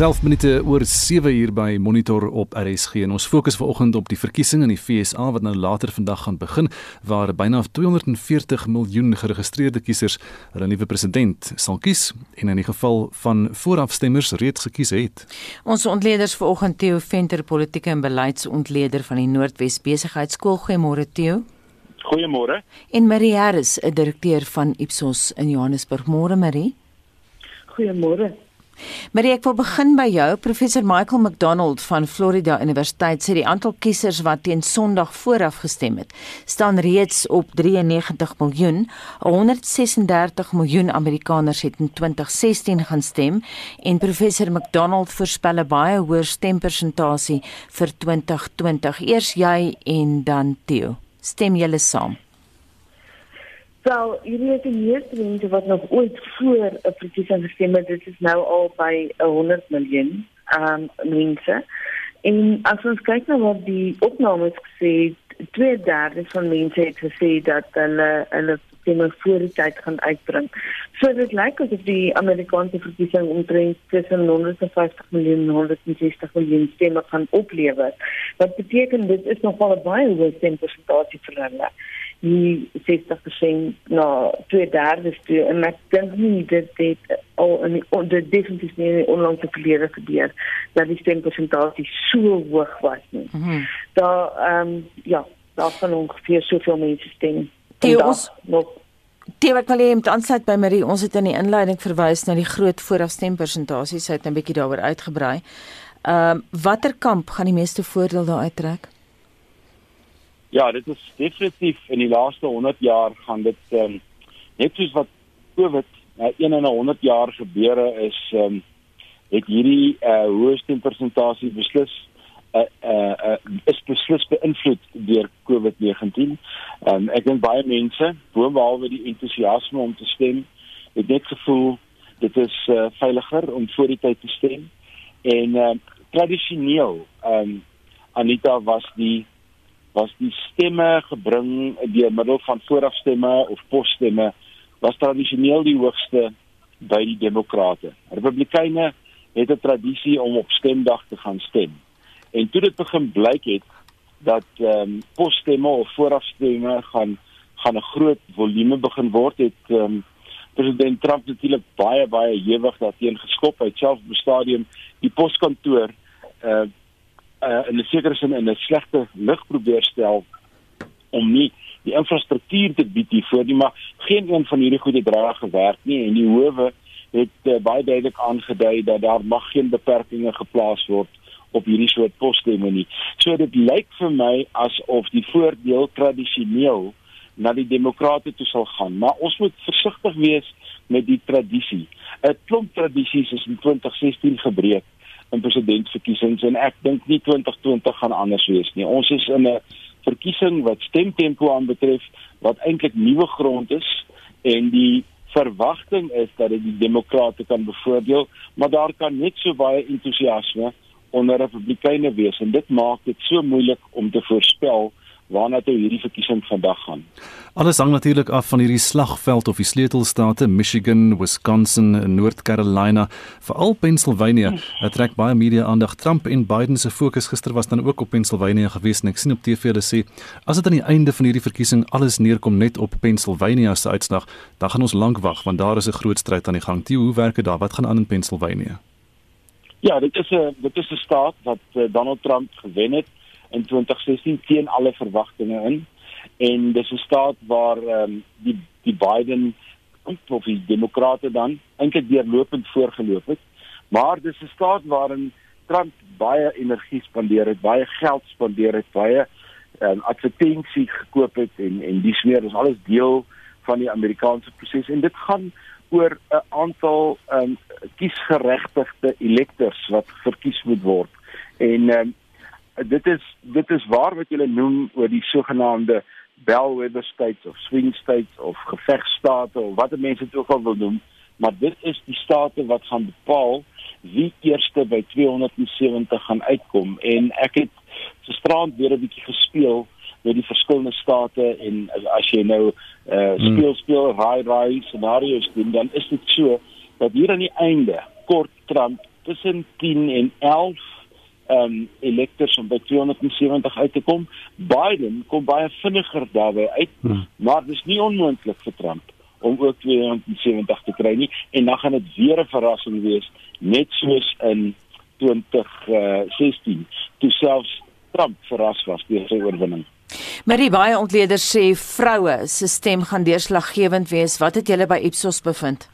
Self minute oor 7 uur by Monitor op RSG en ons fokus vanoggend op die verkiesing in die FSA wat nou later vandag gaan begin waar byna 240 miljoen geregistreerde kiesers hulle nuwe president sal kies en in die geval van voorafstemmers reeds gekies het. Ons ontleeders vanoggend Theo Venter politieke en beleidsontleder van die Noordwes Besigheidsskool goeiemôre Theo. Goeiemôre. En Marie Harris, 'n direkteur van Ipsos in Johannesburg. Môre Marie. Goeiemôre. Marie, ek wil begin by jou. Professor Michael McDonald van Florida Universiteit sê die aantal kiesers wat teen Sondag vooraf gestem het, staan reeds op 93 miljoen. 136 miljoen Amerikaners het in 2016 gaan stem en professor McDonald voorspel 'n baie hoër stempersentasie vir 2020. Eers jy en dan Theo. Stem julle saam? Wel, jullie het die meeste mense wat nog ooit voor 'n verkiesing gestem het, dit is nou al by 100 miljoen um mense. En as ons kyk na wat die opnames gesê, twee derde van mense het gesê dat hulle hulle stemme voor die tyd gaan uitbring. So dit lyk asof die Amerikaanse verkiesing omtrent tussen 150 miljoen en 160 miljoen stemme gaan oplewer. Wat beteken dit is nogal 'n baie hoë stempersentasie vir hulle die 60% na twee derde toe en ek dink nie dit dit al in die dit definitief nie in die onlangse verlede gebeur dat die stempersentasie so hoog was nie. Mm -hmm. Daar ehm um, ja, daar van ongeveer soveel mense stem. Die ons nog Die wat wil hê aansluit by Marie, ons het in die inleiding verwys na die groot voorafstempersentasies, sy het 'n bietjie daaroor uitgebrei. Ehm um, watter kamp gaan die meeste voordeel daar uittrek? Ja, dit is definitief in die laaste 100 jaar gaan dit um, net soos wat COVID uh, een in 'n 100 jaar gebeure is, um, het hierdie uh, hoogste persentasie beslis uh, uh, uh, is beslis beïnvloed deur COVID-19. Um, ek dink baie mense, boonbehalwe die entoesiasme om te stem, het net gevoel dit is uh, veiliger om voor die tyd te stem en uh, tradisioneel um, Anita was die was die stemme gebring deur middel van voorafstemme of posstemme was tradisioneel die hoogste by die demokrate. Republikeine het 'n tradisie om op stemdag te gaan stem. En toe dit begin blyk het dat ehm um, posstemme of voorafstemme gaan gaan 'n groot volume begin word het ehm um, president Trump natuurlik baie baie hewig daarteen geskop. Hy self op 'n stadium die poskantoor uh uh, in 'n sekere sin in 'n slegte lig probeer stel om nie die infrastruktuur te bied hiervoor nie, maar geen een van hierdie goeie draaie gewerk nie en die howe het uh, baie duidelik aangedui dat daar mag geen beperkings geplaas word op hierdie soort posstemme nie. So dit lyk vir my asof die voordeel tradisioneel na die demokrate toe sal gaan, maar ons moet versigtig wees met die tradisie. 'n Klomp tradisies is in 2016 gebreek in presidentsverkiesings en ek dink nie 2020 gaan anders wees nie. Ons is in 'n verkiesing wat stemtempo aanbetref wat eintlik nuwe grond is en die verwagting is dat dit die demokrate kan bevoordeel, maar daar kan net so baie entoesiasme onder republikeine wees en dit maak dit so moeilik om te voorspel waarna toe hierdie verkiesing vandag gaan. Alles hang natuurlik af van hierdie slagveld of die sleutelstate Michigan, Wisconsin North Carolina, veral Pennsylvania. Dit trek baie media aandag. Trump en Biden se fokus gister was dan ook op Pennsylvania gewees en ek sien op TV hulle sê as dit aan die einde van hierdie verkiesing alles neerkom net op Pennsylvania se uitslag, dan gaan ons lank wag want daar is 'n groot stryd aan die gang. Die hoe werk dit daar? Wat gaan aan in Pennsylvania? Ja, dit is 'n dit is 'n staat wat uh, Donald Trump gewen het in 2016 teen alle verwagtinge in. En dis 'n staat waar ehm um, die die Biden of die demokrate dan eintlik deurlopend voorgeloop het. Maar dis 'n staat waarin Trump baie energie spandeer het baie geld spandeer het baie ehm um, advertensie gekoop het en en dis meer is alles deel van die Amerikaanse proses. En dit gaan oor 'n aantal ehm um, kiesgeregtigde elektors wat verkies moet word. En ehm um, dit is dit is waar wat julle noem oor die sogenaamde bellwether states of swing states of gevegstate of wat mense dit ook al wil noem maar dit is die state wat gaan bepaal wie eerste by 270 gaan uitkom. En ek het gisterand weer 'n bietjie gespeel met die verskillende state en as jy nou uh, speel speel raai raai scenario's doen dan is dit so dat hier aan die einde kort Trump tussen 10 en 11 um, elektors om by 270 uit te kom. Biden kom baie vinniger daarby uit, hmm. maar dis nie onmoontlik vir Trump om ook 270 te kry nie en dan gaan dit weer 'n verrassing wees net soos in 2016 uh, toe selfs Trump verras was deur sy oorwinning. Maar die baie ontleeders sê vroue se stem gaan deurslaggewend wees. Wat het julle by Ipsos bevind?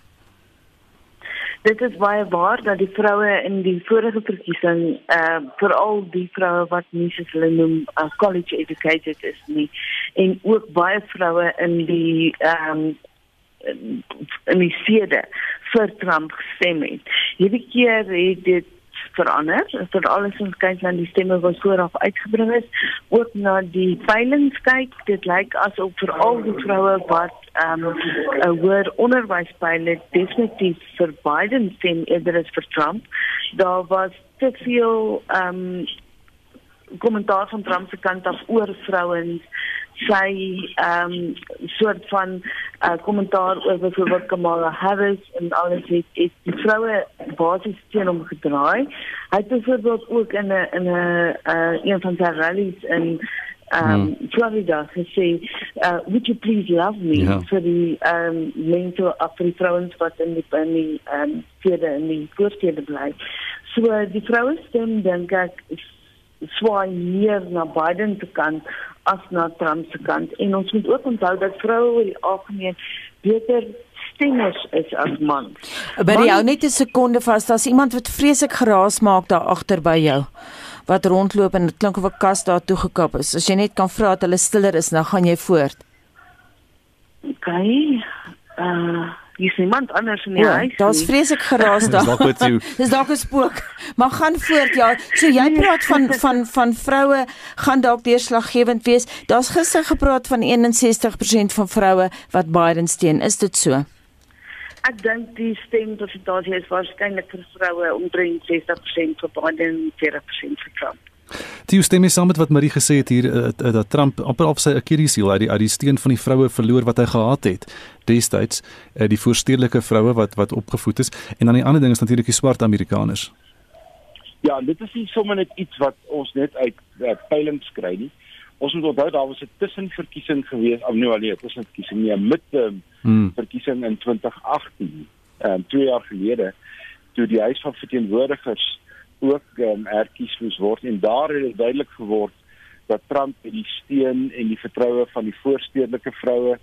Dit is baie waar dat die vroue in die vorige verkiesing, uh veral die vroue wat nie soos hulle noem uh, college educated is nie en ook baie vroue in die ehm um, in die sede vir Trump gestem het. Hierdie keer het dit verander. Vir alles ons kyk na die stemme wat vooraf uitgebring is, ook na die peilings kyk, dit lyk asof vir al die vroue wat ehm um, hoër onderwys peile definitief vir Biden stem eerder as vir Trump. Daar was te veel ehm um, kommentaar van Trump se kant af oor vrouens sy ehm um, soort van uh, kommentaar oor byvoorbeeld Kamala Harris en alles het is die vroue basies teen hom gedraai. Hy het byvoorbeeld ook in 'n in 'n uh, een van sy rallies in um hmm. Florida gesê uh, would you please love me ja. vir die um mense vir die vrouens wat in die in die um vierde in die voorstede bly. So die vroue stem dink ek swaai meer na Biden se kant as na Trump se kant en ons moet ook onthou dat vroue in algemeen beter stemmers is as mans. By jou net 'n sekonde vas, daar's iemand wat vreeslik geraas maak daar agter by jou wat rondloop en dit klink of 'n kas daar toe gekap is. As jy net kan vra dat hulle stiller is, dan gaan jy voort. OK. Uh Sien man anders in die ja, huis. Daar's vreeslik geraas daar. Dis dalk 'n spook. Maar gaan voort ja. So jy praat van van van vroue gaan dalk deurslaggewend wees. Daar's gister gepraat van 61% van vroue wat Biden steun. Is dit so? Ek dink die stempersentasie is waarskynlik vir vroue omtrent 60% vir Biden, 40% vir Trump. Die stem is saam met wat Marie gesê het hier uh, uh, dat Trump amper op sy Achilles heel uit die uit die steen van die vroue verloor wat hy gehad het destyds uh, die voorstedelike vroue wat wat opgevoed is en dan die ander ding is natuurlik die swart Amerikaners. Ja, dit is nie sommer net iets wat ons net uit uh, peilings kry nie. Ons moet onthou daar was 'n tussenverkiesing gewees, of nou alleen 'n tussenverkiesing, nie 'n midterm hmm. verkiesing in 2018, ehm um, 2 jaar gelede toe die huis van verteenwoordigers ook um, erkies moes word en daar het dit duidelik geword dat Trump met die steun en die vertroue van die voorstedelike vroue,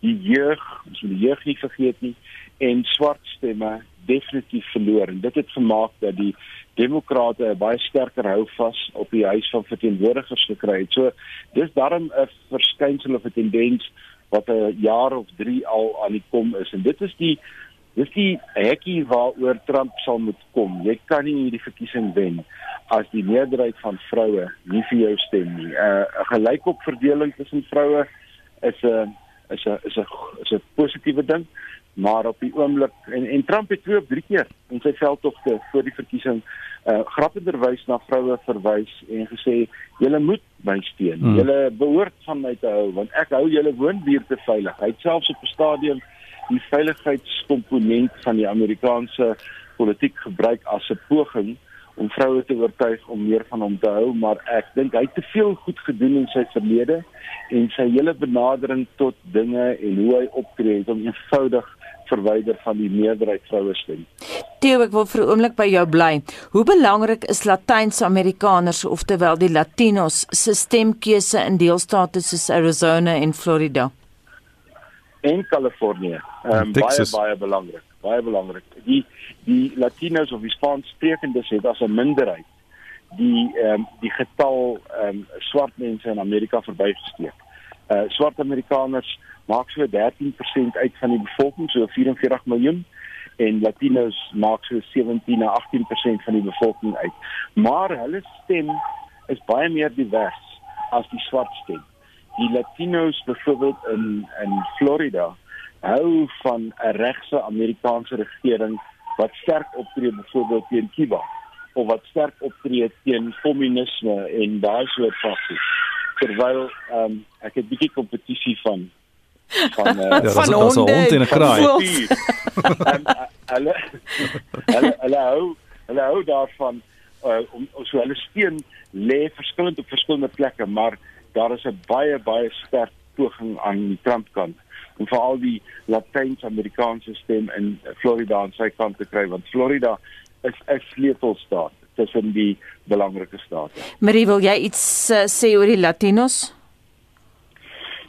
die jeug, ons moet die jeug nie vergeet nie, en swart stemme definitief verloor en dit het gemaak dat die demokrate 'n baie sterker houvas op die huis van verteenwoordigers gekry het. So dis daarom 'n verskynsel of 'n tendens wat 'n jaar of 3 al aan die kom is en dit is die Dis die hekkie waaroor Trump sal moet kom. Jy kan nie hierdie verkiesing wen as die meerderheid van vroue nie vir jou stem nie. 'n uh, Gelykopverdeling tussen vroue is 'n is 'n is 'n is 'n positiewe ding, maar op die oomblik en en Trump het twee of drie keer in sy veldtogte voor die verkiesing uh grappenderwys na vroue verwys en gesê julle moet my steun. Hmm. Julle behoort van my te hou want ek hou julle woonbuurte veilig. Hy het selfs op 'n stadium die veiligheidskomponent van die Amerikaanse politiek gebruik as 'n poging om vroue te oortuig om meer van hom te hou, maar ek dink hy het te veel goed gedoen in sy verlede en sy hele benadering tot dinge en hoe hy optree het om eenvoudig verwyder van die meerderheid vroue stem. Theo, ek wil vir 'n oomblik by jou bly. Hoe belangrik is Latyns-Amerikaners, oftewel die Latinos, se stemkeuse in deelstate soos Arizona en Florida? En Kalifornië. Ehm um, baie baie belangrik. Baie belangrik. Die die Latinos of die Spaanssprekendes het as 'n minderheid die ehm um, die getal ehm um, swart mense in Amerika verbygesteek. Uh swart Amerikaners maak so 13% uit van die bevolking, so 44 miljoen en Latinos maak so 17 na 18% van die bevolking uit. Maar hulle stem is baie meer divers as die swart stem die Latinos byvoorbeeld in in Florida hou van 'n regse Amerikaanse regering wat sterk optree byvoorbeeld teen Cuba of wat sterk optree teen kommunisme en daai soort faksies terwyl um, ek het bietjie kompetisie van van uh, ja, van honde en 'n kraai. Hulle hulle hulle hou Hulle hou daarvan uh, om so hulle steun lê verskillend op verskillende plekke, maar daar is 'n baie baie sterk poging aan die Trump kant om veral die Latyn-Amerikaanse stem in Florida aan sy kant te kry want Florida is 'n sleutelstaat tussen die belangrike state. Marie, wil jy iets uh, sê oor die Latinos?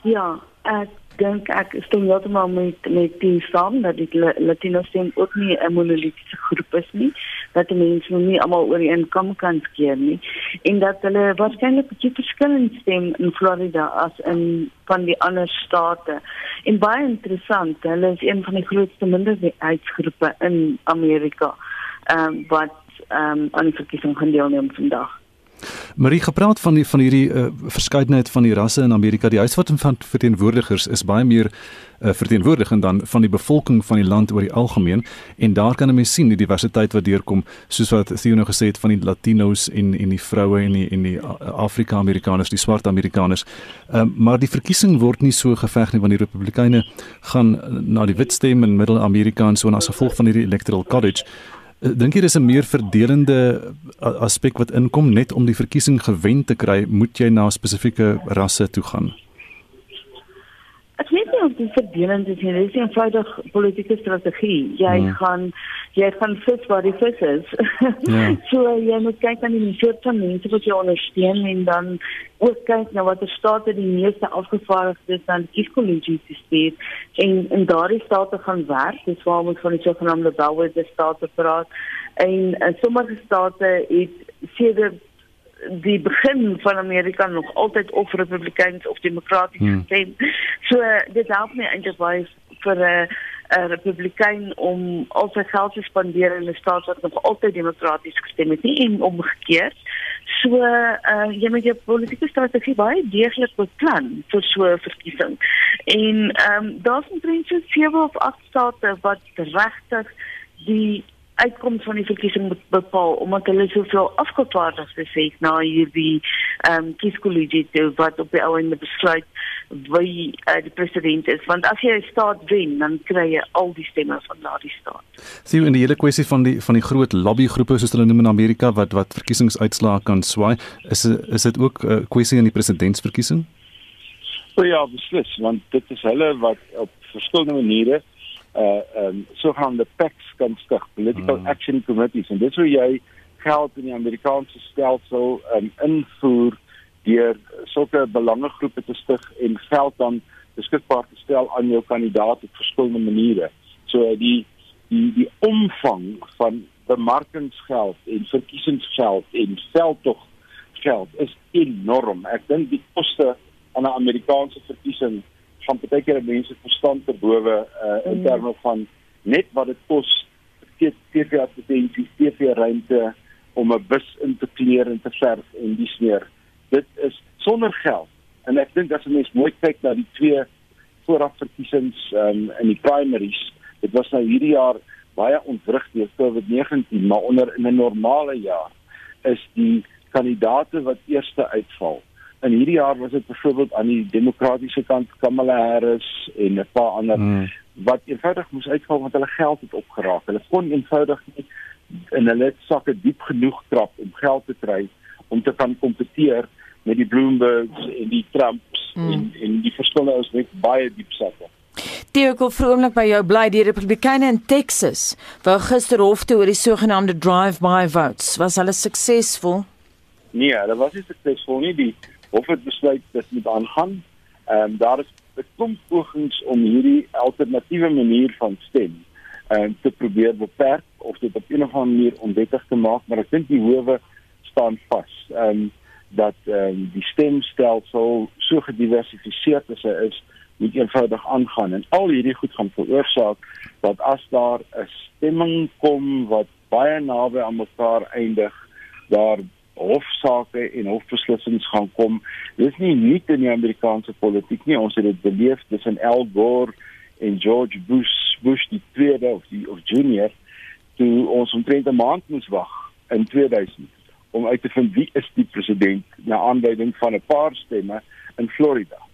Ja, ek dink ek stem heeltemal met met die saam dat die Latino stem ook nie 'n monolitiese groep is nie die mense nou nie almal oor een kam kan skeer nie en dat hulle waarskynlik baie verskillend stem in Florida as in van die ander state. En baie interessant, hulle is een van die grootste minderheidsgroepe in Amerika. Ehm um, wat ehm um, aan die verkiesing gaan deelneem vandag. Marie gepraat van die van hierdie uh, verskeidenheid van die rasse in Amerika. Die huisvat van verteenwoordigers is baie meer uh, verteenwoordigend dan van die bevolking van die land oor die algemeen en daar kan 'n mens sien die diversiteit wat deurkom soos wat Theo nou gesê het van die Latinos en en die vroue en die en die Afrika-Amerikaners, die swart Amerikaners. Uh, maar die verkiesing word nie so geveg nie want die Republikeine gaan na die wit stem in Middel-Amerika en so en as gevolg van hierdie electoral college Eh, dink jy dis 'n meer verdelende aspek wat inkom net om die verkiesing gewen te kry, moet jy na spesifieke rasse toe gaan? Ek weet nie of dit verdelend is nie. Dit is 'n eenvoudig politieke strategie. Jy ja. gaan jy gaan vis waar die vis is. Ja. so jy moet kyk aan die soort van mense wat jy ondersteun en dan ook kyk na watter state die meeste afgevaardigdes dan kieskollegie sisteem en in daardie state gaan werk. Dis waar ons van die sogenaamde bellwether state praat. En, en sommige state het sedert die begin van Amerika nog altyd of republikeins of demokraties hmm. gestem. So dit help my eintlik baie vir 'n uh, 'n republikein om al sy geld te spandeer in 'n staat wat nog altyd demokraties gestem het nie en omgekeerd. So uh jy moet jou politieke strategie baie deeglik beplan vir so 'n verkiesing. En ehm um, daar's omtrent so 7 of 8 state wat regtig die uitkoms van die verkiesing bepaal omdat hulle soveel afgevaardigdes het na hierdie ehm um, kieskollegie wat op die ou en besluit wie uh, die president is want as jy 'n staat wen dan kry jy al die stemme van daardie staat. Sien in die hele kwessie van die van die groot lobbygroepe soos hulle noem in Amerika wat wat verkiesingsuitslae kan swaai, is is dit ook 'n uh, kwessie in die presidentsverkiesing? O ja, beslis, want dit is hulle wat op verskillende maniere uh um sogenaamde PACs kan stig, political hmm. action committees en dit sou jy geld in die Amerikaanse stelsel um invoer deur sulke belangegroepe te stig en geld dan beskikbaar te stel aan jou kandidaat op verskillende maniere. So die die die omvang van bemarkingsgeld en verkiesingsgeld en veldtog geld is enorm. Ek dink die koste aan 'n Amerikaanse verkiesing gaan baie keer mense verstand te bowe uh, in mm. terme van net wat dit kos TV-advertensies, TV-ruimte om 'n bus in te kleur en te verf en dis meer dit is sonder geld. En ek dink as 'n mens mooi kyk na die twee voorafverkiesings um, in die primaries, dit was nou hierdie jaar baie ontwrig deur COVID-19, maar onder in 'n normale jaar is die kandidate wat eerste uitval. In hierdie jaar was dit byvoorbeeld aan die demokratiese kant Kamala Harris en 'n paar ander hmm. wat eenvoudig moes uitval want hulle geld het opgeraak. Hulle kon eenvoudig nie in hulle sakke diep genoeg trap om geld te kry om te kan kompeteer met die Bloombergs en die Trumps hmm. en en die verskille is net baie diep sakke. Theo kom vroomlik by jou bly die Republikeine in Texas. Wou gister hof toe oor die sogenaamde drive-by votes. Was hulle suksesvol? Nee, hulle was nie suksesvol nie. Die hof het besluit dit moet aangaan. Ehm um, daar is 'n klomp pogings om hierdie alternatiewe manier van stem ehm um, te probeer beperk of dit op 'n of ander manier onwettig te maak, maar ek dink die howe staan vas. Ehm um, dat ehm um, die stemstelsel so gediversifiseerd as hy is, moet eenvoudig aangaan en al hierdie goed gaan veroorsaak dat as daar 'n stemming kom wat baie naby aan mekaar eindig, daar hofsaake en hofbeslissings gaan kom. Dis nie nie in die Amerikaanse politiek nie. Ons het dit beleef tussen Al Gore en George Bush, Bush die tweede of die of junior toe ons omtrent 'n maand moes wag in 2000 om uit te vind wie is die president na aanleiding van 'n paar stemme in Florida.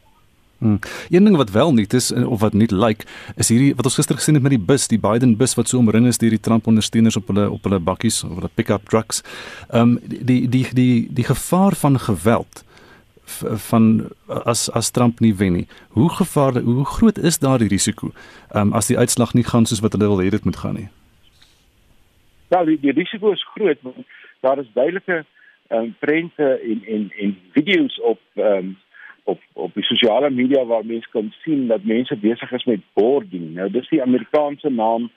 Hmm. Een ding wat wel nie is of wat nie lyk like, is hierdie wat ons gister gesien het met die bus, die Biden bus wat so omring is deur die Trump ondersteuners op hulle op hulle bakkies of hulle pick-up trucks. Ehm um, die die die die gevaar van geweld van as as Trump nie wen nie. Hoe gevaarlik, hoe groot is daardie risiko? Ehm um, as die uitslag nie gaan soos wat hulle wil hê dit moet gaan nie. Ja, die, die risiko is groot want daar is duidelike ehm um, prente en en en video's op ehm um, op op die sosiale media waar mense kan sien dat mense besig is met boarding. Nou dis die Amerikaanse naam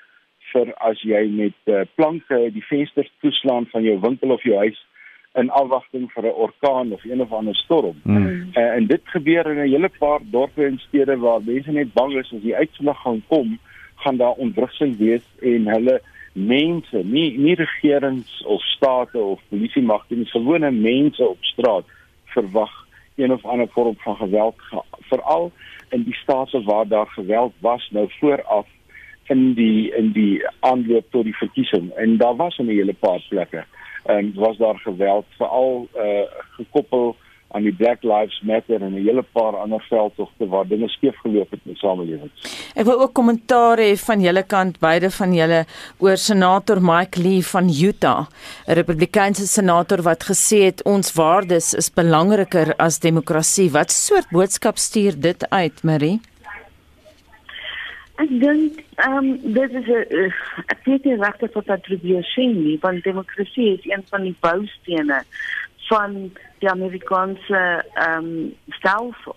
vir as jy met uh, planke die vensters toeslaan van jou winkel of jou huis in afwagting vir 'n orkaan of een of ander storm. Mm. Uh, en dit gebeur in 'n hele paar dorpe en stede waar mense net bang is as die uitslag gaan kom, gaan daar ontwrigting wees en hulle mense, nie nie regerings of state of polisie magte nie, gewone mense op straat verwag een of ander vorm van geweld veral in die state waar daar geweld was nou vooraf in die in die aanloop tot die verkiesing. En daar was 'n hele paar plekke. En was daar geweld veral uh, gekoppel aan die Black Lives Matter en 'n hele paar ander veldtogte waar dinge skeef geloop het in die samelewing. Ek wil ook kommentaar hê van julle kant, beide van julle oor senator Mike Lee van Utah, 'n Republikeinse senator wat gesê het ons waardes is belangriker as demokrasie. Wat soort boodskap stuur dit uit, Marie? Ek dink ehm um, dit is 'n ek weet nie regtig wat dat probeer sê nie, want demokrasie is een van die boustene van die Amerikaanse ehm um, stelsel.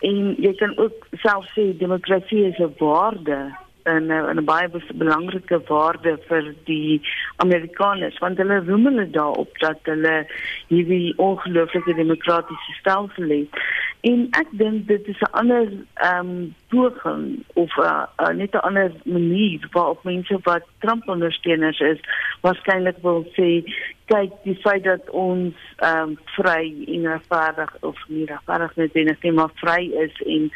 En jy kan ook self sê demokrasie is 'n waarde en 'n baie belangrike waarde vir die Amerikaners want hulle roem hulle daarop dat hulle hierdie ongelooflike demokratiese stelsel het. En ek dink dit is 'n ander ehm um, poging of uh, uh, net 'n ander manier waarop mense wat Trump ondersteuners is, waarskynlik wil sê kyk die feit dat ons ehm um, vry en regverdig of nie regverdig net en net maar vry is en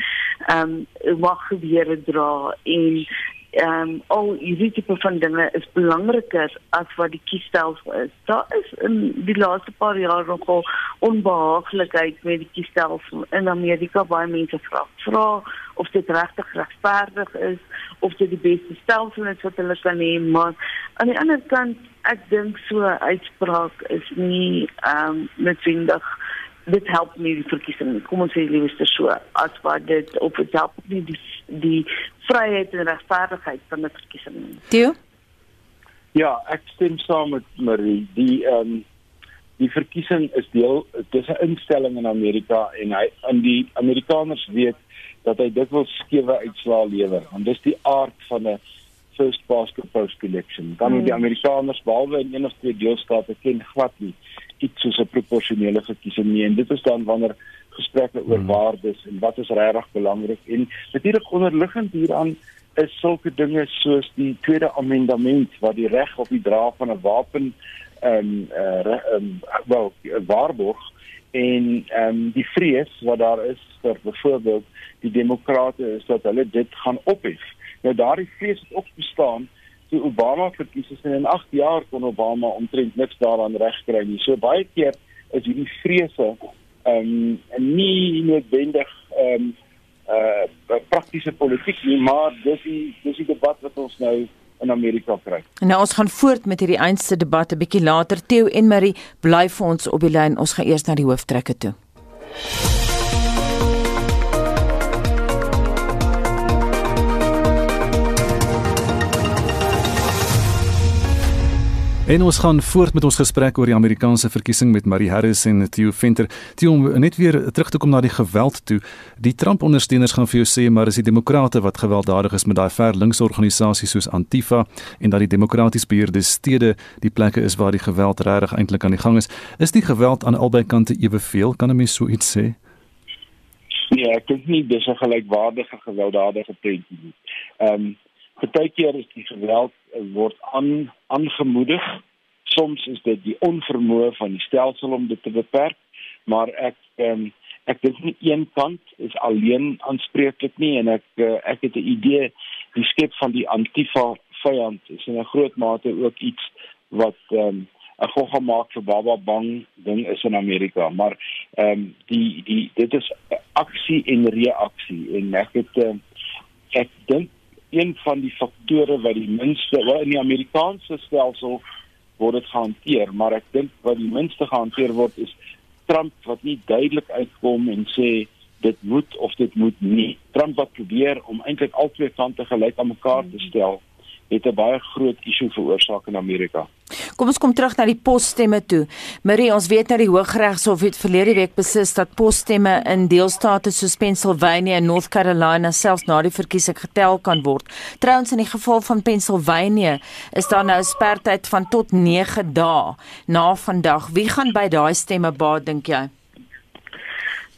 ehm um, mag geweer dra en ehm um, al hierdie tipe van dinge is belangriker as wat die kiesstelsel is. Daar is in die laaste paar jaar nogal onbehaaglikheid met die kiesstelsel in Amerika baie mense vra vra of dit regtig regverdig is of dit die beste stelsel is wat hulle kan hê, maar aan die ander kant ek dink so uitspraak is nie ehm um, noodwendig dit help nie die verkiesing nie. Kom ons sê liewer so as wat dit op dit help nie die die vryheid en regverdigheid van die verkiesing nie. Toe? Ja, ek stem saam met Marie. Die ehm um, die verkiesing is deel dis 'n instelling in Amerika en hy in die Amerikaners weet dat hy dikwels skewe uitslae lewer. Want dis die aard van 'n first past the post election. Dan hmm. die Amerikaners behalwe in een of twee deelstate ken glad nie iets soos 'n proporsionele verkiesing nie en dit is dan wanneer gesprekke oor hmm. waardes en wat is regtig belangrik en natuurlik onderliggend hieraan is sulke dinge soos die tweede amendement wat die reg op die dra van 'n wapen ehm um, uh, um, wel waarborg en ehm um, die vrees wat daar is vir byvoorbeeld die demokrate is dat hulle dit gaan ophef. Nou daardie vrees het ook bestaan toe Obama verkies is en in 8 jaar kon Obama omtrent niks daaraan regkry nie. So baie keer is hierdie vrese ehm um, nie noodwendig ehm um, uh praktiese politiek nie, maar dis die dis die debat wat ons nou in Amerika kry. Nou ons gaan voort met hierdie einste debat 'n bietjie later. Theo en Marie bly vir ons op die lyn. Ons gaan eers na die hooftrekke toe. En ons gaan voort met ons gesprek oor die Amerikaanse verkiesing met Marie Harris en Theo Venter. Theo om net weer terug te kom na die geweld toe. Die Trump-ondersteuners gaan vir jou sê maar is die demokrate wat gewelddadig is met daai ver linkse organisasies soos Antifa en dat die demokraties beheerde stede die plekke is waar die geweld regtig eintlik aan die gang is. Is die geweld aan albei kante eweveel? Kan 'n mens so iets sê? Nee, ek dink nie dis 'n gelykwaardige gewelddadige prentjie nie. Ehm um, Partykeer is die geweld word aan aangemoedig. Soms is dit die onvermoë van die stelsel om dit te beperk, maar ek um, ek dink nie een kant is alleen aanspreeklik nie en ek uh, ek het 'n idee die skep van die Antifa vyand is in 'n groot mate ook iets wat um, 'n gogga maak vir Baba Bang ding is in Amerika, maar ehm um, die die dit is aksie en reaksie en ek het uh, ek dink een van die faktore wat die minste wel in die Amerikaanse stelsel word dit gehanteer, maar ek dink wat die minste gehanteer word is Trump wat nie duidelik uitkom en sê dit moet of dit moet nie. Trump wat probeer om eintlik al twee kante gelyk aan mekaar te stel, het 'n baie groot issue veroorsaak in Amerika. Kom ons kom terug na die posstemme toe. Marie, ons weet nou die Hooggeregshof het verlede week beslis dat posstemme in deelstate soos Pennsylvania en North Carolina selfs na die verkiesing getel kan word. Trouens in die geval van Pennsylvania is daar nou 'n sperdatum van tot 9 dae na vandag. Wie gaan by daai stemme baat dink jy?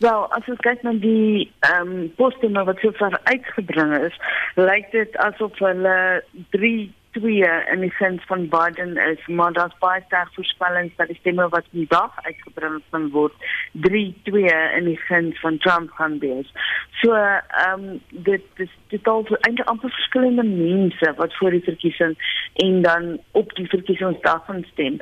Wel, as ons kyk na die ehm um, poststemme wat so ver uitgebring is, lyk dit asof hulle 3 2 in die sin van Biden is, maar daar's baie sterk voorspellings dat die stemme wat vandag uitgebring gaan word 3-2 in die sin van Trump gaan wees. So, ehm um, dit dis dit al eintlik amper verskillende mense wat voor die verkiesing en dan op die verkiesingsdag gaan stem.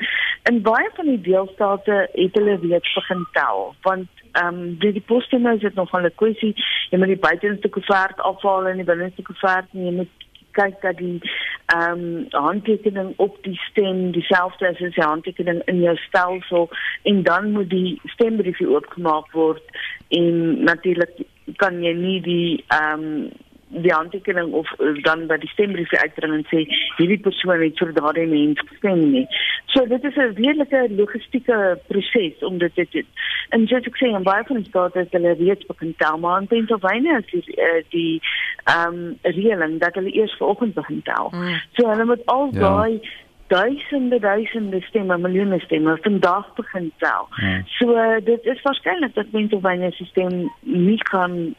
In baie van die deelstate het hulle reeds begin tel, want ehm um, die, die poststemme is dit nog 'n kwessie jy moet die buitenste koevert afhaal en die binneste koevert en jy moet kyk dat die ehm um, handtekening op die stem dieselfde is as die handtekening in jou stelsel en dan moet die stembriefie oopgemaak word en natuurlik kan jy nie die ehm um, die aantekening of uh, dan by die stembrief uitbring en sê hierdie persoon het vir daardie mens gestem nie. So dit is 'n redelike logistieke proses om dit te doen. En soos ek sê, in baie van die state is hulle reeds begin tel, maar in Pennsylvania is die uh, die ehm um, reëling dat hulle eers vanoggend begin tel. Mm. So hulle moet al ja. daai duisende duisende stemme, miljoene stemme vandag begin tel. Mm. So dit is waarskynlik dat Pennsylvania se stem nie kan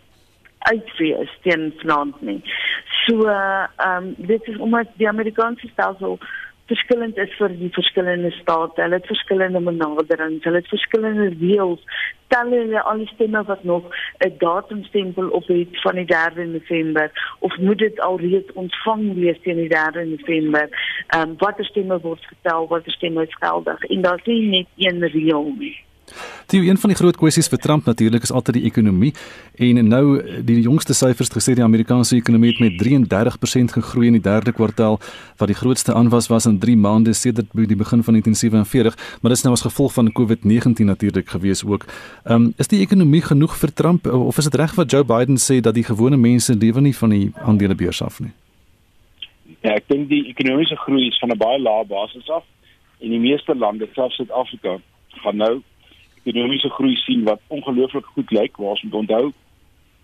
uitwees teen vanaand nie. So ehm um, dit is omdat die Amerikaanse stelsel verskillend is vir die verskillende state. Hulle het verskillende benaderings, hulle het verskillende reëls. Tel hulle al die stemme wat nog 'n datumstempel op het van die 3de November of moet dit al reeds ontvang wees teen die 3de November? Ehm um, watter stemme word getel, watter stemme is geldig? En daar's nie net een reël nie. Die een van die groot kwessies vir Trump natuurlik is altyd die ekonomie en nou die jongste syfers het gesê die Amerikaanse ekonomie het met 33% gegroei in die derde kwartaal wat die grootste aanwas was in 3 maande sedert die begin van 1947 maar dit is nou as gevolg van COVID-19 natuurlik gewees ook. Ehm um, is die ekonomie genoeg vir Trump of is dit reg wat Joe Biden sê dat die gewone mense lewe nie van die aandelebeurs af nie? Ja, ek dink die ekonomiese groei is van 'n baie lae basis af en die meeste lande, selfs Suid-Afrika, gaan nou ekonomiese groei sien wat ongelooflik goed lyk waar ons moet onthou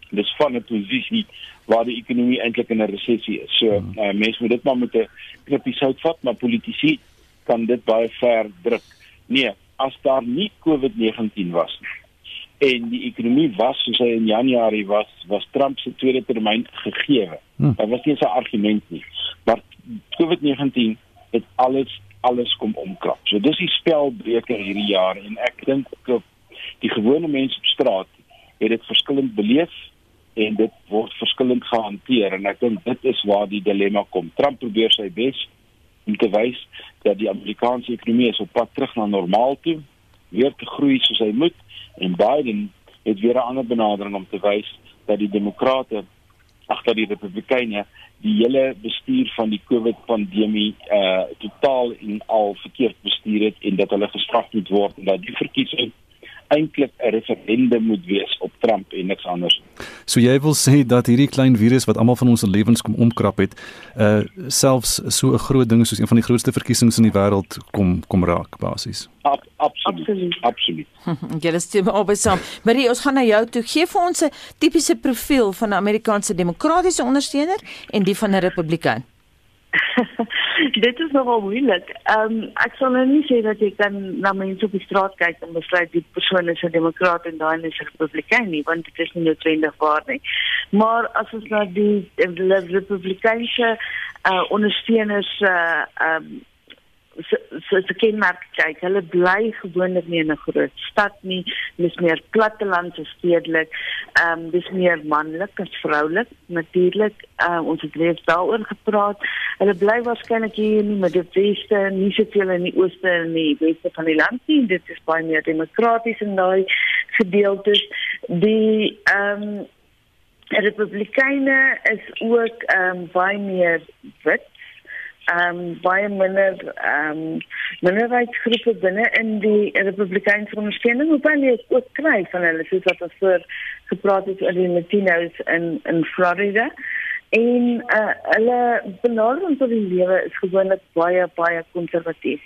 dis van 'n posisie waar die ekonomie eintlik in 'n resessie is. So hmm. uh, mense moet dit maar met 'n knippie sout vat, maar politici kan dit baie ver druk. Nee, as daar nie COVID-19 was nie en die ekonomie was soos hy in Januarie was, was Trump se tweede termyn gegee. Hmm. Daar was nie 'n argument nie. Maar COVID-19 het alles alles kom omkrap. So dis die spelbreker hierdie jaar en ek dink die gewone mense op straat het dit verskillend beleef en dit word verskillend gehanteer en ek dink dit is waar die dilemma kom. Trump probeer sy bes om te wys dat die Amerikaanse ekonomie is op pad terug na normaal toe, weer te groei soos hy moet en Biden het weer 'n ander benadering om te wys dat die demokrate agter die republikeine die hele bestuur van die COVID pandemie uh totaal en al verkeerd bestuur het en dat hulle gestraf moet word en dat die verkiesing eintlik 'n referendum moet wees op Trump en niks anders. So jy wil sê dat hierdie klein virus wat almal van ons lewens kom omkrap het, uh selfs so 'n groot ding soos een van die grootste verkiesings in die wêreld kom kom raak basies. Ab, absoluut. Absoluut. Jy lê stem op saam. Marie, ons gaan na jou toe. Gee vir ons 'n tipiese profiel van 'n Amerikaanse demokratiese ondersteuner en die van 'n republikein. dit is nogal moeilik. Ehm um, ek sal nou nie sê dat jy kan na mense op die straat kyk en besluit die persoon is 'n demokraat en daai is 'n republikein nie, want dit is nie noodwendig waar nie. Maar as ons na die, die republikeinse uh, ondersteuners uh ehm um, so so se kenmerk kyk. Hulle bly gewoonlik nie in 'n groot stad nie. Dis meer platteland as stedelik. Ehm um, dis meer manlik as vroulik natuurlik. Uh, ons het reeds daaroor gepraat. Hulle bly waarskynlik hier in die Midde-Weste, nie soveel in die Ooste en die Weste van die land nie. Dit is baie meer demokraties in daai gedeeltes. Die ehm um, Republikeine is ook ehm um, baie meer wit ehm um, baie minder ehm um, minderheidsgroepe binne in die Republikeinse ondersteuning op hulle ook kry van hulle soos wat ons voor gepraat het oor die Latinos in in Florida. En uh, hulle benadering tot die lewe is gewoonlik baie baie konservatief.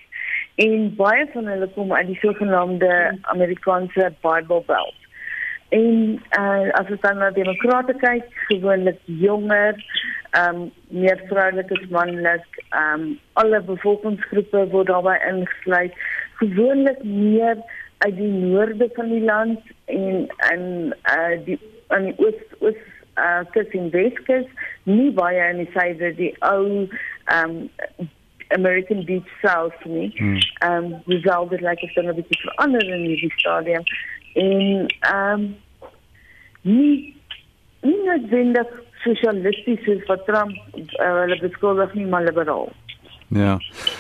En baie van hulle kom uit die sogenaamde Amerikaanse Bible Belt. En uh, as ons dan na demokrate kyk, gewoonlik jonger, ehm um, meer vroulik as manlik, ehm um, alle bevolkingsgroepe word daarbey ingesluit. Gewoonlik meer uit die noorde van die land en en uh die aan die oos oos uh kus en weskus, nie baie in die suide die ou ehm um, American Beach South nie. Hmm. Ehm um, resulted like it's going to be verander in die stadium en ehm um, nie nie noodwendig sosialisties soos wat Trump uh, hulle beskuldig nie maar liberaal. Ja.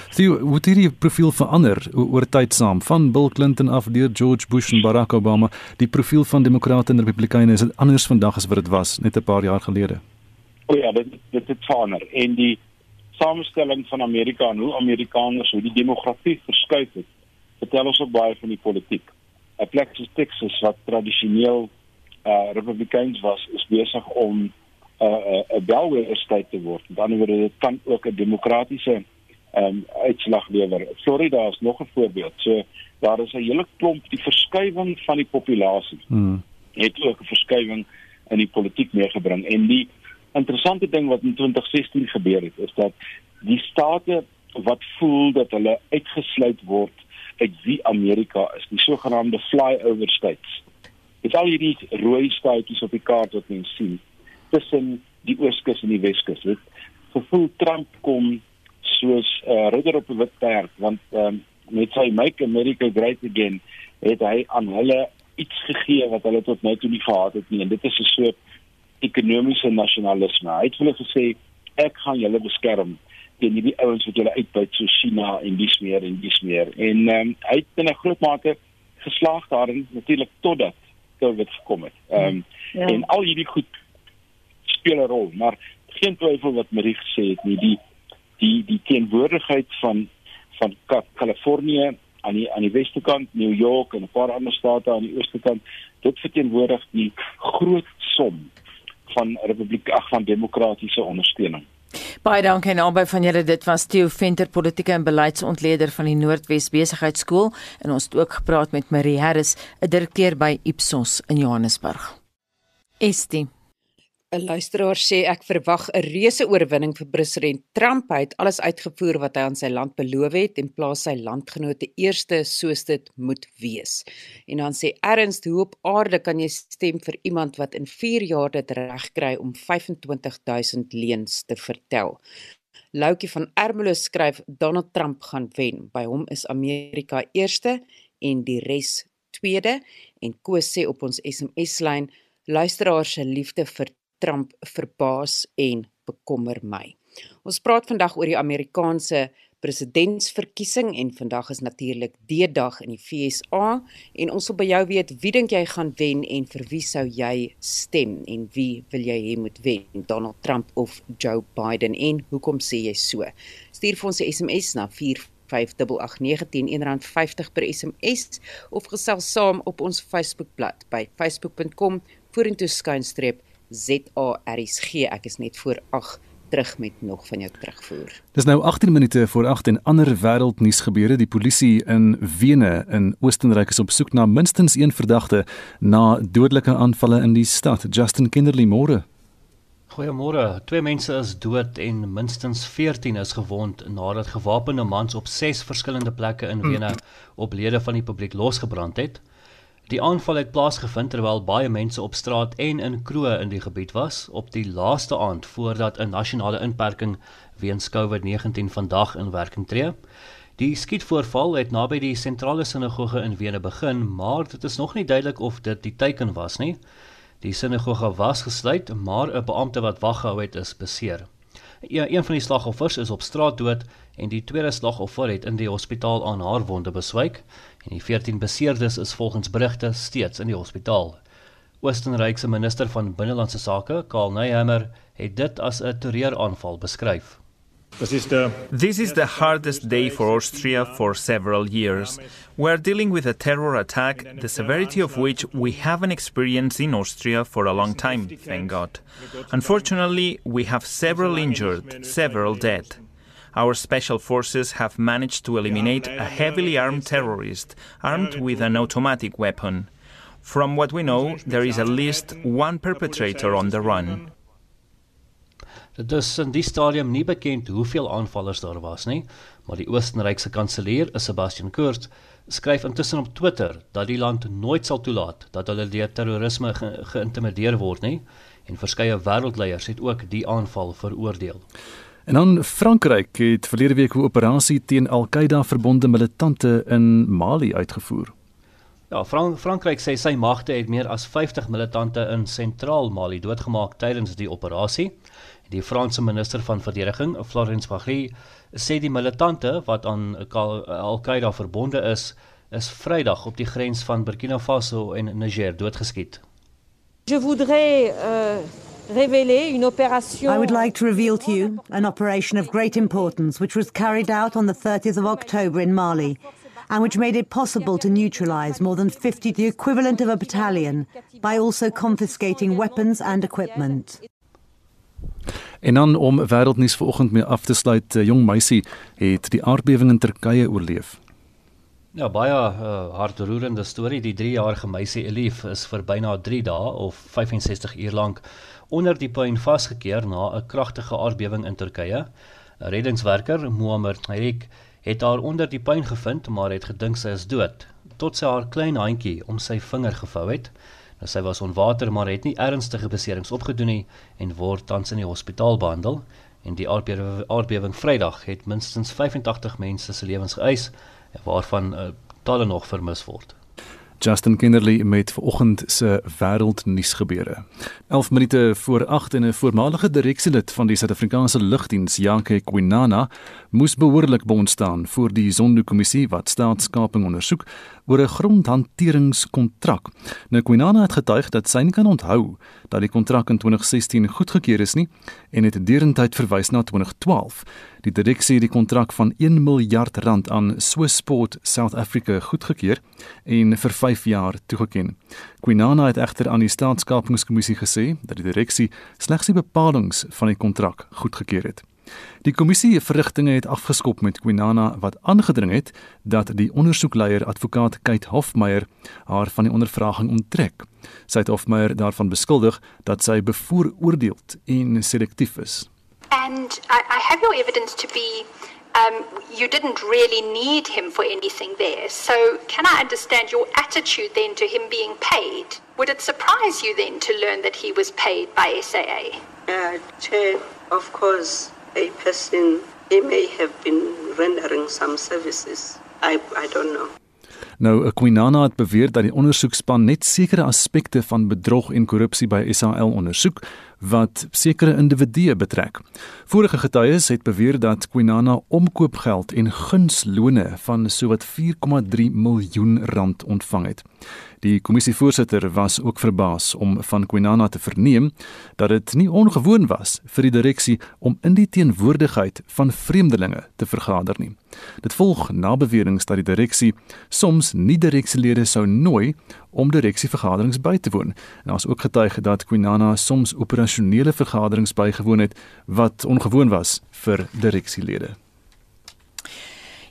Sien, hoe het hierdie profiel verander oor tyd saam van Bill Clinton af deur George Bush en Barack Obama? Die profiel van demokrate en republikeine is anders vandag as wat dit was net 'n paar jaar gelede. O ja, dit dit het verander en die samestelling van Amerika en hoe Amerikaners hoe die demografie verskuif het, vertel ons ook baie van die politiek. 'n Plek soos Texas wat tradisioneel uh republikeins was is besig om 'n uh, 'n uh, bellwether state te word. Dan word dit kan ook 'n demokratiese ehm um, uitslag lewer. Florida is nog 'n voorbeeld. So daar is 'n hele klomp die verskywing van die populasie. Hmm. Het ook 'n verskywing in die politiek meegebring en die interessante ding wat in 2016 gebeur het is dat die state wat voel dat hulle uitgesluit word uit wie Amerika is, die sogenaamde flyover states Dit al hierdie rooi staatjies op die kaart wat mens sien tussen die ooskus en die weskus. Dit gevoel Trump kom soos 'n uh, ridder op 'n wit perd want um, met sy Make America Great Again het hy aan hulle iets gegee wat hulle tot nou toe nie gehad het nie en dit is 'n soort ekonomiese nasionalisme. Hy het hulle gesê ek gaan julle beskerm teen hierdie ouens wat julle uitbuit so China en dis meer en dis meer. En um, hy het in 'n groot mate geslaag daarin natuurlik totdat COVID gekom het. Ehm um, ja. en al hierdie goed speel 'n rol, maar geen twyfel wat Marie gesê het nie, die die die teenwoordigheid van van Kalifornië aan die aan die weste kant, New York en 'n paar ander state aan die ooste kant, dit verteenwoordig die groot som van republiek ag van demokratiese ondersteuning. Baie dankie aan albei van julle. Dit was Theo Venter, politieke en beleidsontleder van die Noordwes Besigheidsskool en ons het ook gepraat met Marie Harris, 'n direkteur by Ipsos in Johannesburg. Estie 'n luisteraar sê ek verwag 'n reuse oorwinning vir president Trump. Hy het alles uitgevoer wat hy aan sy land beloof het en plaas sy landgenote eerste soos dit moet wees. En dan sê Ernst, hoe op aarde kan jy stem vir iemand wat in 4 jaar dit regkry om 25000 leuns te vertel? Loukie van Ermelo skryf Donald Trump gaan wen. By hom is Amerika eerste en die res tweede en Koos sê op ons SMS lyn luisteraars se liefde vir Trump verbaas en bekommer my. Ons praat vandag oor die Amerikaanse presidentsverkiesing en vandag is natuurlik D-dag in die FSA en ons wil by jou weet wie dink jy gaan wen en vir wie sou jy stem en wie wil jy hê moet wen Donald Trump of Joe Biden? En hoekom sê jy so? Stuur vir ons 'n SMS na 45889 R1.50 per SMS of gesels saam op ons Facebookblad by facebook.com vorentoe skynstreep ZARSG. Ek is net voor 8 terug met nog van jou terugvoer. Dis nou 18 minute voor 8 en ander wêreldnuus gebeure. Die polisie in Wene in Oostenryk is op soek na minstens een verdagte na dodelike aanvalle in die stad. Justin Kinderly môre. Goeiemôre. Twee mense is dood en minstens 14 is gewond nadat gewapende mans op 6 verskillende plekke in Wene op lede van die publiek losgebrand het. Die aanval het plaasgevind terwyl baie mense op straat en in kroë in die gebied was op die laaste aand voordat 'n nasionale inperking weens COVID-19 vandag in werking tree. Die skietvoorval het naby die sentrale sinagoge in Wene begin, maar dit is nog nie duidelik of dit die teiken was nie. Die sinagoge was gesluit, maar 'n beampte wat wag gehou het is beseer. Een, een van die slagoffers is op straat dood en die tweede slagoffer het in die hospitaal aan haar wonde beswyk en die 14 beseerdes is volgens berigte steeds in die hospitaal. Oostenryk se minister van binnelandse sake, Karl Nehammer, het dit as 'n terreuraanval beskryf. This is the hardest day for Austria for several years. We are dealing with a terror attack, the severity of which we haven't experienced in Austria for a long time, thank God. Unfortunately, we have several injured, several dead. Our special forces have managed to eliminate a heavily armed terrorist armed with an automatic weapon. From what we know, there is at least one perpetrator on the run. Dit is in die stadium nie bekend hoeveel aanvallers daar was nie, maar die Oostenrykse kanselier, Sebastian Kurz, skryf intussen op Twitter dat die land nooit sal toelaat dat hulle deur terrorisme ge geïntimideer word nie en verskeie wêreldleiers het ook die aanval veroordeel. En dan Frankryk het verlede week 'n operasie teen Al-Qaeda verbonde militante in Mali uitgevoer. Ja, Frank Frankryk sê sy magte het meer as 50 militante in sentraal Mali doodgemaak tydens die operasie. Die Franse minister van verdediging, Florence Pagny, sê die militante wat aan Al-Qaeda verbonde is, is Vrydag op die grens van Burkina Faso en Niger doodgeskiet. Je voudrais euh, révéler une opération I would like to reveal to you an operation of great importance which was carried out on the 30th of October in Mali and which made it possible to neutralize more than 50 the equivalent of a battalion by also confiscating weapons and equipment. En dan om wêreldnuus vanoggend mee af te sluit, 'n jong meisie het die aardbewing in Turkye oorleef. Ja, baie uh, hartroerende storie. Die 3-jarige meisie Elif is vir byna 3 dae of 65 uur lank onder die puin vasgekeer na 'n kragtige aardbewing in Turkye. 'n Reddingswerker, Muammer Hayek, het haar onder die puin gevind, maar het gedink sy is dood, tot sy haar klein handjie om sy vinger gevou het. Sy was onwater maar het nie ernstige beserings opgedoen nie en word tans in die hospitaal behandel. En die aardbewing, Vrydag het minstens 85 mense se lewens geëis, waarvan uh, talle nog vermis word. Justin Kinderly met vanoggend se wêreldnuus gebeure. 11 minute voor 8 en 'n voormalige direksielid van die Suid-Afrikaanse Lugdiens, Jake Kwinana, moes behoorlik bond staan voor die Zondo-kommissie wat staatskaping ondersoek oor 'n grondhanteringskontrak. Nou Kwinana het getuig dat sy nie kan onthou dat die kontrak in 2016 goedgekeur is nie en het derentyd verwys na 2012. Die direksie het die kontrak van 1 miljard rand aan Swissport South Africa goedgekeur en vir 5 jaar toegeken. Kwinana het egter aan die staatskapingskommissie gesê dat die direksie slegs die bepalinge van die kontrak goedgekeur het. Die kommissie verrigtinge het afgeskop met Kwinana wat aangedring het dat die ondersoekleier advokaat Kate Hofmeyer haar van die ondervraging onttrek. Sy het Hofmeyer daarvan beskuldig dat sy bevooroordeeld en selektief is. And I, I have your evidence to be um, you didn't really need him for anything there. So, can I understand your attitude then to him being paid? Would it surprise you then to learn that he was paid by SAA? Uh, Chair, of course, a person he may have been rendering some services. I, I don't know. Nou, Queenana het beweer dat die ondersoekspan net sekere aspekte van bedrog en korrupsie by SAL ondersoek wat sekere individue betrek. Vorige getuies het beweer dat Queenana omkoopgeld en gunslone van sowat 4,3 miljoen rand ontvang het. Die kommissievoorsitter was ook verbaas om van Queenana te verneem dat dit nie ongewoon was vir die direksie om in die teenwoordigheid van vreemdelinge te vergader nie. Dit volg na beweringe dat die direksie soms nie direksielede sou nooi om direksievergaderings by te woon. En daar is ook getuig dat Queenana soms operasionele vergaderings bygewoon het wat ongewoon was vir direksielede.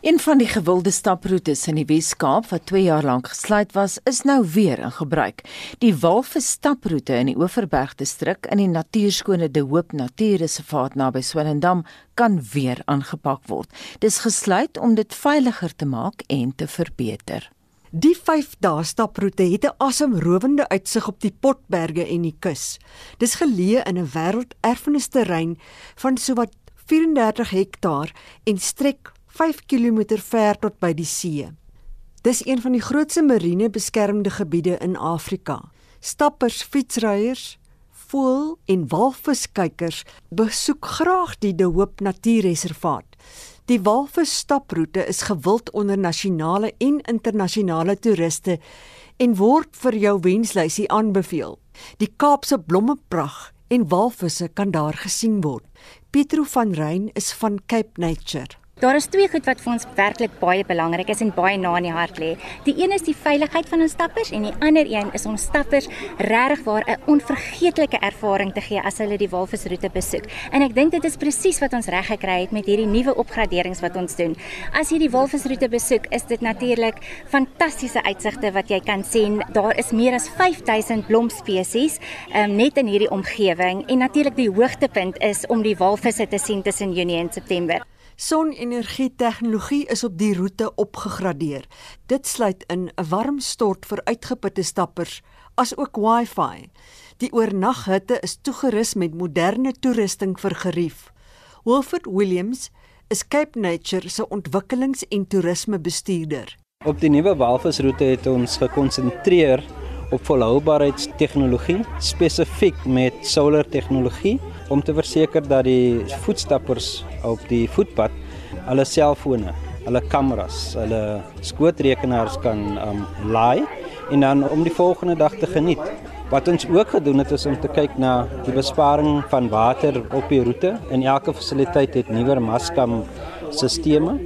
Een van die gewilde staproetes in die Wes-Kaap wat 2 jaar lank gesluit was, is nou weer in gebruik. Die Walvis staproete in die Oeverberg distrik in die natuurskone De Hoop Natuurreservaat naby Swellendam kan weer aangepak word. Dis gesluit om dit veiliger te maak en te verbeter. Die 5 dae staproete het 'n asemrowende uitsig op die Potberge en die kus. Dis geleë in 'n wêrelderfenisterrein van sowat 34 hektaar en strek 5 km ver tot by die see. Dis een van die grootste marine beskermde gebiede in Afrika. Stappers, fietsryers, voël en walviskykers besoek graag die De Hoop Natuurreservaat. Die walvisstaproete is gewild onder nasionale en internasionale toeriste en word vir jou wenslysie aanbeveel. Die Kaapse blommepragt en walvisse kan daar gesien word. Pietro van Rein is van Cape Nature. Daar is twee goed wat vir ons werklik baie belangrik is en baie na in die hart lê. Die een is die veiligheid van ons stappers en die ander een is ons stappers regtig waar 'n onvergeetlike ervaring te gee as hulle die walvisroete besoek. En ek dink dit is presies wat ons reg gekry het met hierdie nuwe opgraderings wat ons doen. As jy die walvisroete besoek, is dit natuurlik fantastiese uitsigte wat jy kan sien. Daar is meer as 5000 blomspesies um, net in hierdie omgewing en natuurlik die hoogtepunt is om die walvisse te sien tussen Junie en September. Sonenergie tegnologie is op die roete opgegradeer. Dit sluit in 'n warm stort vir uitgeputte stappers, asook Wi-Fi. Die oornaghitte is toegerus met moderne toerusting vir gerief. Wilfred Williams is Cape Nature se ontwikkelings- en toerismebestuurder. Op die nuwe walvisroete het ons gekonsentreer op volhoubaarheidstegnologie, spesifiek met solar tegnologie om te verseker dat die voetstappers op die voetpad hulle selfone, hulle kameras, hulle skootrekenaars kan um laai en dan om die volgende dag te geniet. Wat ons ook gedoen het is om te kyk na die besparing van water op die roete. In elke fasiliteit het nuwer Maskam stelsels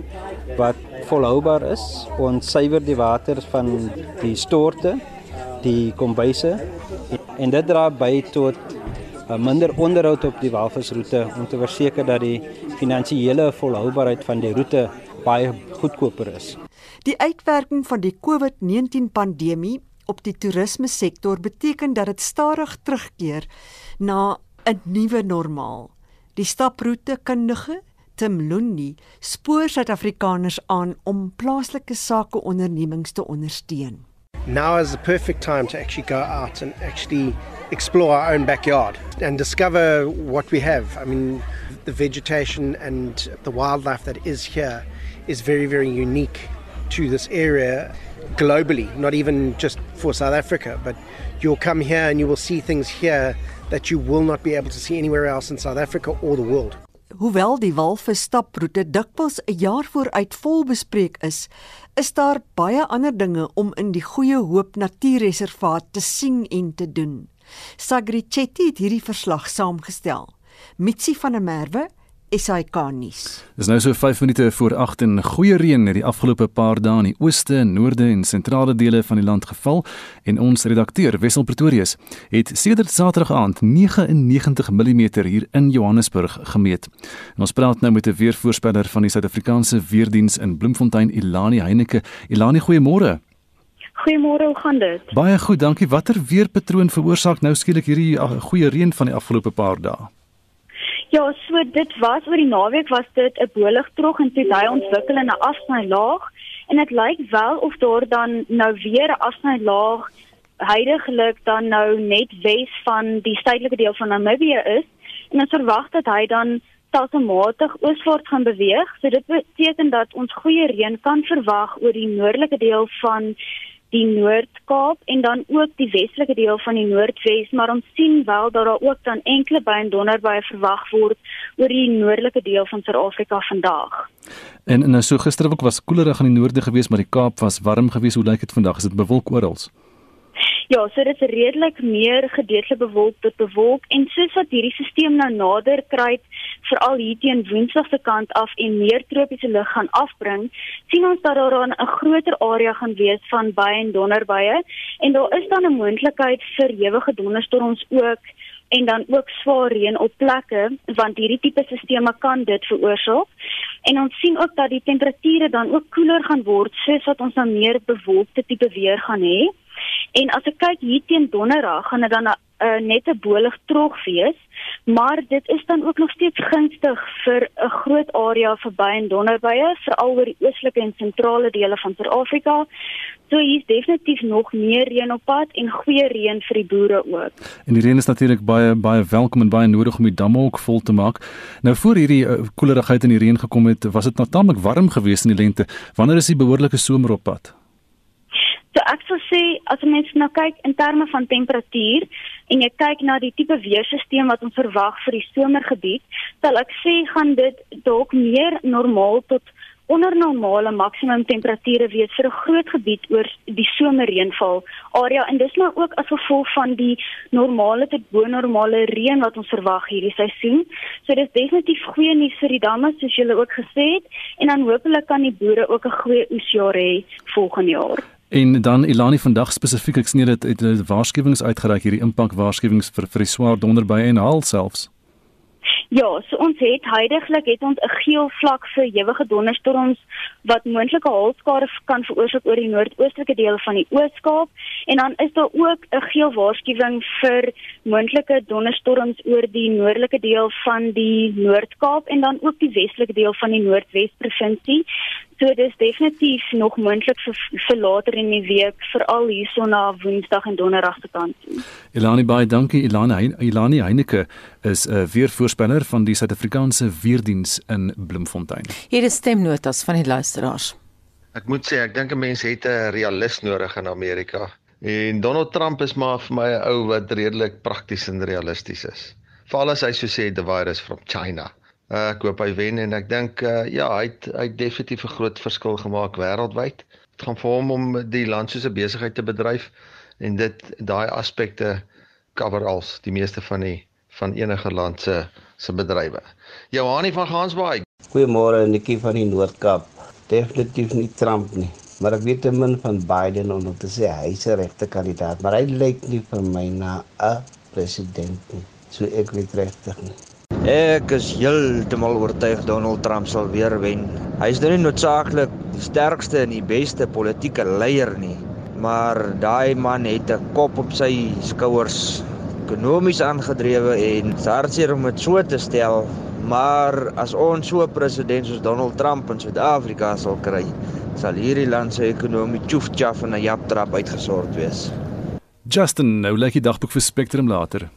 wat volhoubaar is. Ons suiwer die water van die storte, die kombuise en dit dra by tot minder onderhoud op die walvisroete om te verseker dat die finansiële volhoubaarheid van die roete baie goedkoper is. Die uitwerking van die COVID-19 pandemie op die toerisme sektor beteken dat dit stadig terugkeer na 'n nuwe normaal. Die staproete kundige Tim Lundi spoor Suid-Afrikaners aan om plaaslike sake ondernemings te ondersteun. Now is the perfect time to actually go out and actually explore our own backyard and discover what we have. I mean, the vegetation and the wildlife that is here is very, very unique to this area globally, not even just for South Africa, but you'll come here and you will see things here that you will not be able to see anywhere else in South Africa or the world. Hoewel die walvisstaproete dikwels 'n jaar vooruit vol bespreek is, is daar baie ander dinge om in die Goeie Hoop Natuurreservaat te sien en te doen. Sagri Chetty het hierdie verslag saamgestel. Mitsi van der Merwe SAK nuus. Dis nou so 5 minute voor 8 en goeie reën het die afgelope paar dae in die ooste, noorde en sentrale dele van die land geval en ons redakteur Wessel Pretorius het sedert Saterdag aand 99 mm hier in Johannesburg gemeet. En ons praat nou met 'n weervoorspeller van die Suid-Afrikaanse Weerdiens in Bloemfontein, Ilani Heineke. Ilani, goeiemôre. Goeiemôre, hoe gaan dit? Baie goed, dankie. Watter weerpatroon veroorsaak nou skielik hierdie uh, goeie reën van die afgelope paar dae? Ja, so dit was oor die naweek was dit 'n boligtrog en toe hy ontwikkel in 'n afsnylaag en dit lyk wel of daar dan nou weer 'n afsnylaag heidaglik dan nou net wes van die suidelike deel van Namibië is en ons verwag dat hy dan stelselmatig ooswaarts gaan beweeg. So dit beteken dat ons goeie reën kan verwag oor die noordelike deel van die Noord-Kaap en dan ook die westelike deel van die Noordwes, maar ons sien wel dat daar ook dan enkele by en donderbuie verwag word oor die noordelike deel van Suid-Afrika vandag. En en so gister ook was koelerig aan die noorde gewees, maar die Kaap was warm geweest. Hoe lyk dit vandag? Is dit bewolk oral? Ja, so dit is redelik meer gedeeltelik bewolk tot bewolk en soos wat hierdie stelsel nou nader kruip, veral hier teen Woensdag se kant af en meer tropiese lug gaan afbring, sien ons dat daar 'n groter area gaan wees van baie en donderbuie en daar is dan 'n moontlikheid vir ewige donderstorms ook en dan ook swaar reën op plekke want hierdie tipe stelsels kan dit veroorsaak. En ons sien ook dat die temperature dan ook koeler gaan word soos wat ons nou meer bewolkte tipe weer gaan hê. En as ek kyk hier teen Donderdag gaan dit dan 'n uh, net 'n bolig trog wees, maar dit is dan ook nog steeds gunstig vir 'n groot area verby en donderbuie, veral oor die oostelike en sentrale dele van Suid-Afrika. So hier is definitief nog meer reën op pad en goeie reën vir die boere ook. En die reën is natuurlik baie baie welkom en baie nodig om die damme ook vol te maak. Nou voor hierdie uh, koelerigheid in die reën gekom het, was dit natuurlik warm geweest in die lente. Wanneer is die behoorlike somer op pad? So ek sal sê as mense nou kyk in terme van temperatuur en jy kyk na die tipe weerstelsel wat ons verwag vir die somergebied, sal ek sê gaan dit dalk meer normaal tot onder normale maksimum temperature wees vir 'n groot gebied oor die somerreënval area en dis nou ook as gevolg van die normale tot bo normale reën wat ons verwag hierdie seisoen. So dis definitief goeie nuus vir die damme soos julle ook gesê het en dan hopelik kan die boere ook 'n goeie oesjaar hê volgende jaar. En dan Ilani vandag spesifiek ek sien dit het 'n waarskuwings uitgereik hierdie impak waarskuwings vir vir die swaar donderbye en haal selfs. Ja, so ons het heidaglik het ons 'n geel vlak vir ewige donderstorms wat moontlike haalskade kan veroorsaak oor die noordoostelike deel van die Oos-Kaap en dan is daar ook 'n geel waarskuwing vir moontlike donderstorms oor die noordelike deel van die Noord-Kaap en dan ook die westelike deel van die Noordwes provinsie. So dis definitief nog moontlik vir, vir later in die week veral hierso na Woensdag en Donderdag se kant. Elani baie dankie Elani Elani Heineke is 'n uh, weervoorspeller van die Suid-Afrikaanse weerdiens in Bloemfontein. Hier is stemnotas van die luisteraars. Ek moet sê ek dink 'n mens het 'n realist nodig in Amerika. En Donald Trump is maar vir my 'n ou wat redelik prakties en realisties is. Veral as hy so sê the virus from China. Uh, ek hoop hy wen en ek dink uh, ja, hy het hy het definitief 'n groot verskil gemaak wêreldwyd. Dit gaan vir hom om die land soos 'n besigheid te bedryf en dit daai aspekte cover als die meeste van die van enige land se se bedrywe. Johanie van Gansbaai. Goeiemôre Nikki van die Noord-Kaap. Definitief nie Trump nie, maar ek weet te min van Biden om te sê hy is 'n regte kandidaat, maar hy lyk nie vir my na 'n president nie. So ek weet regtig nie. Ek is heeltemal oortuig Donald Trump sal weer wen. Hy is nou nie noodsaaklik die sterkste en die beste politieke leier nie, maar daai man het 'n kop op sy skouers, ekonomies aangedrewe en hartseer om dit so te stel, maar as ons so 'n president soos Donald Trump in Suid-Afrika sal kry, sal hierdie land se ekonomie tjoef-tjaf en 'n japtrap uitgesort wees. Justin, nou lê die dagboek vir Spectrum later.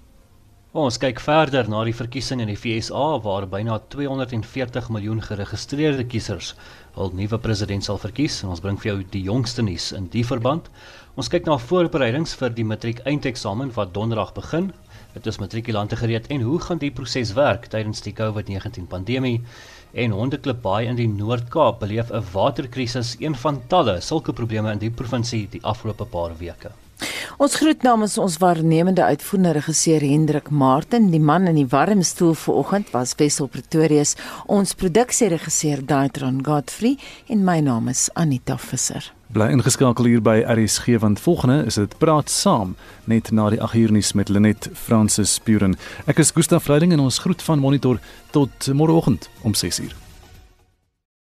Ons kyk verder na die verkiesing in die FSA waar byna 240 miljoen geregistreerde kiesers hul nuwe president sal verkies en ons bring vir jou die jongste nuus in die verband. Ons kyk na voorbereidings vir die matriek eindeksamen wat donderdag begin. Dit is matrikulante gereed en hoe gaan die proses werk tydens die COVID-19 pandemie? En Hondeklip Baai in die Noord-Kaap beleef 'n waterkrisis, een van talle sulke probleme in die provinsie die afgelope paar weke. Ons groet namens ons waarnemende uitvoerende regisseur Hendrik Martin. Die man in die warm stoel vanoggend was Wessel Pretorius. Ons produksieregisseur Daitron Godfrey en my naam is Anita Visser. Bly ingeskakel hier by RSG want volgende is dit praat saam net na die 8 uur nuus met Lenet Francis Puren. Ek is Gustaf Vreiding en ons groet van monitor tot môreoggend om 6 uur.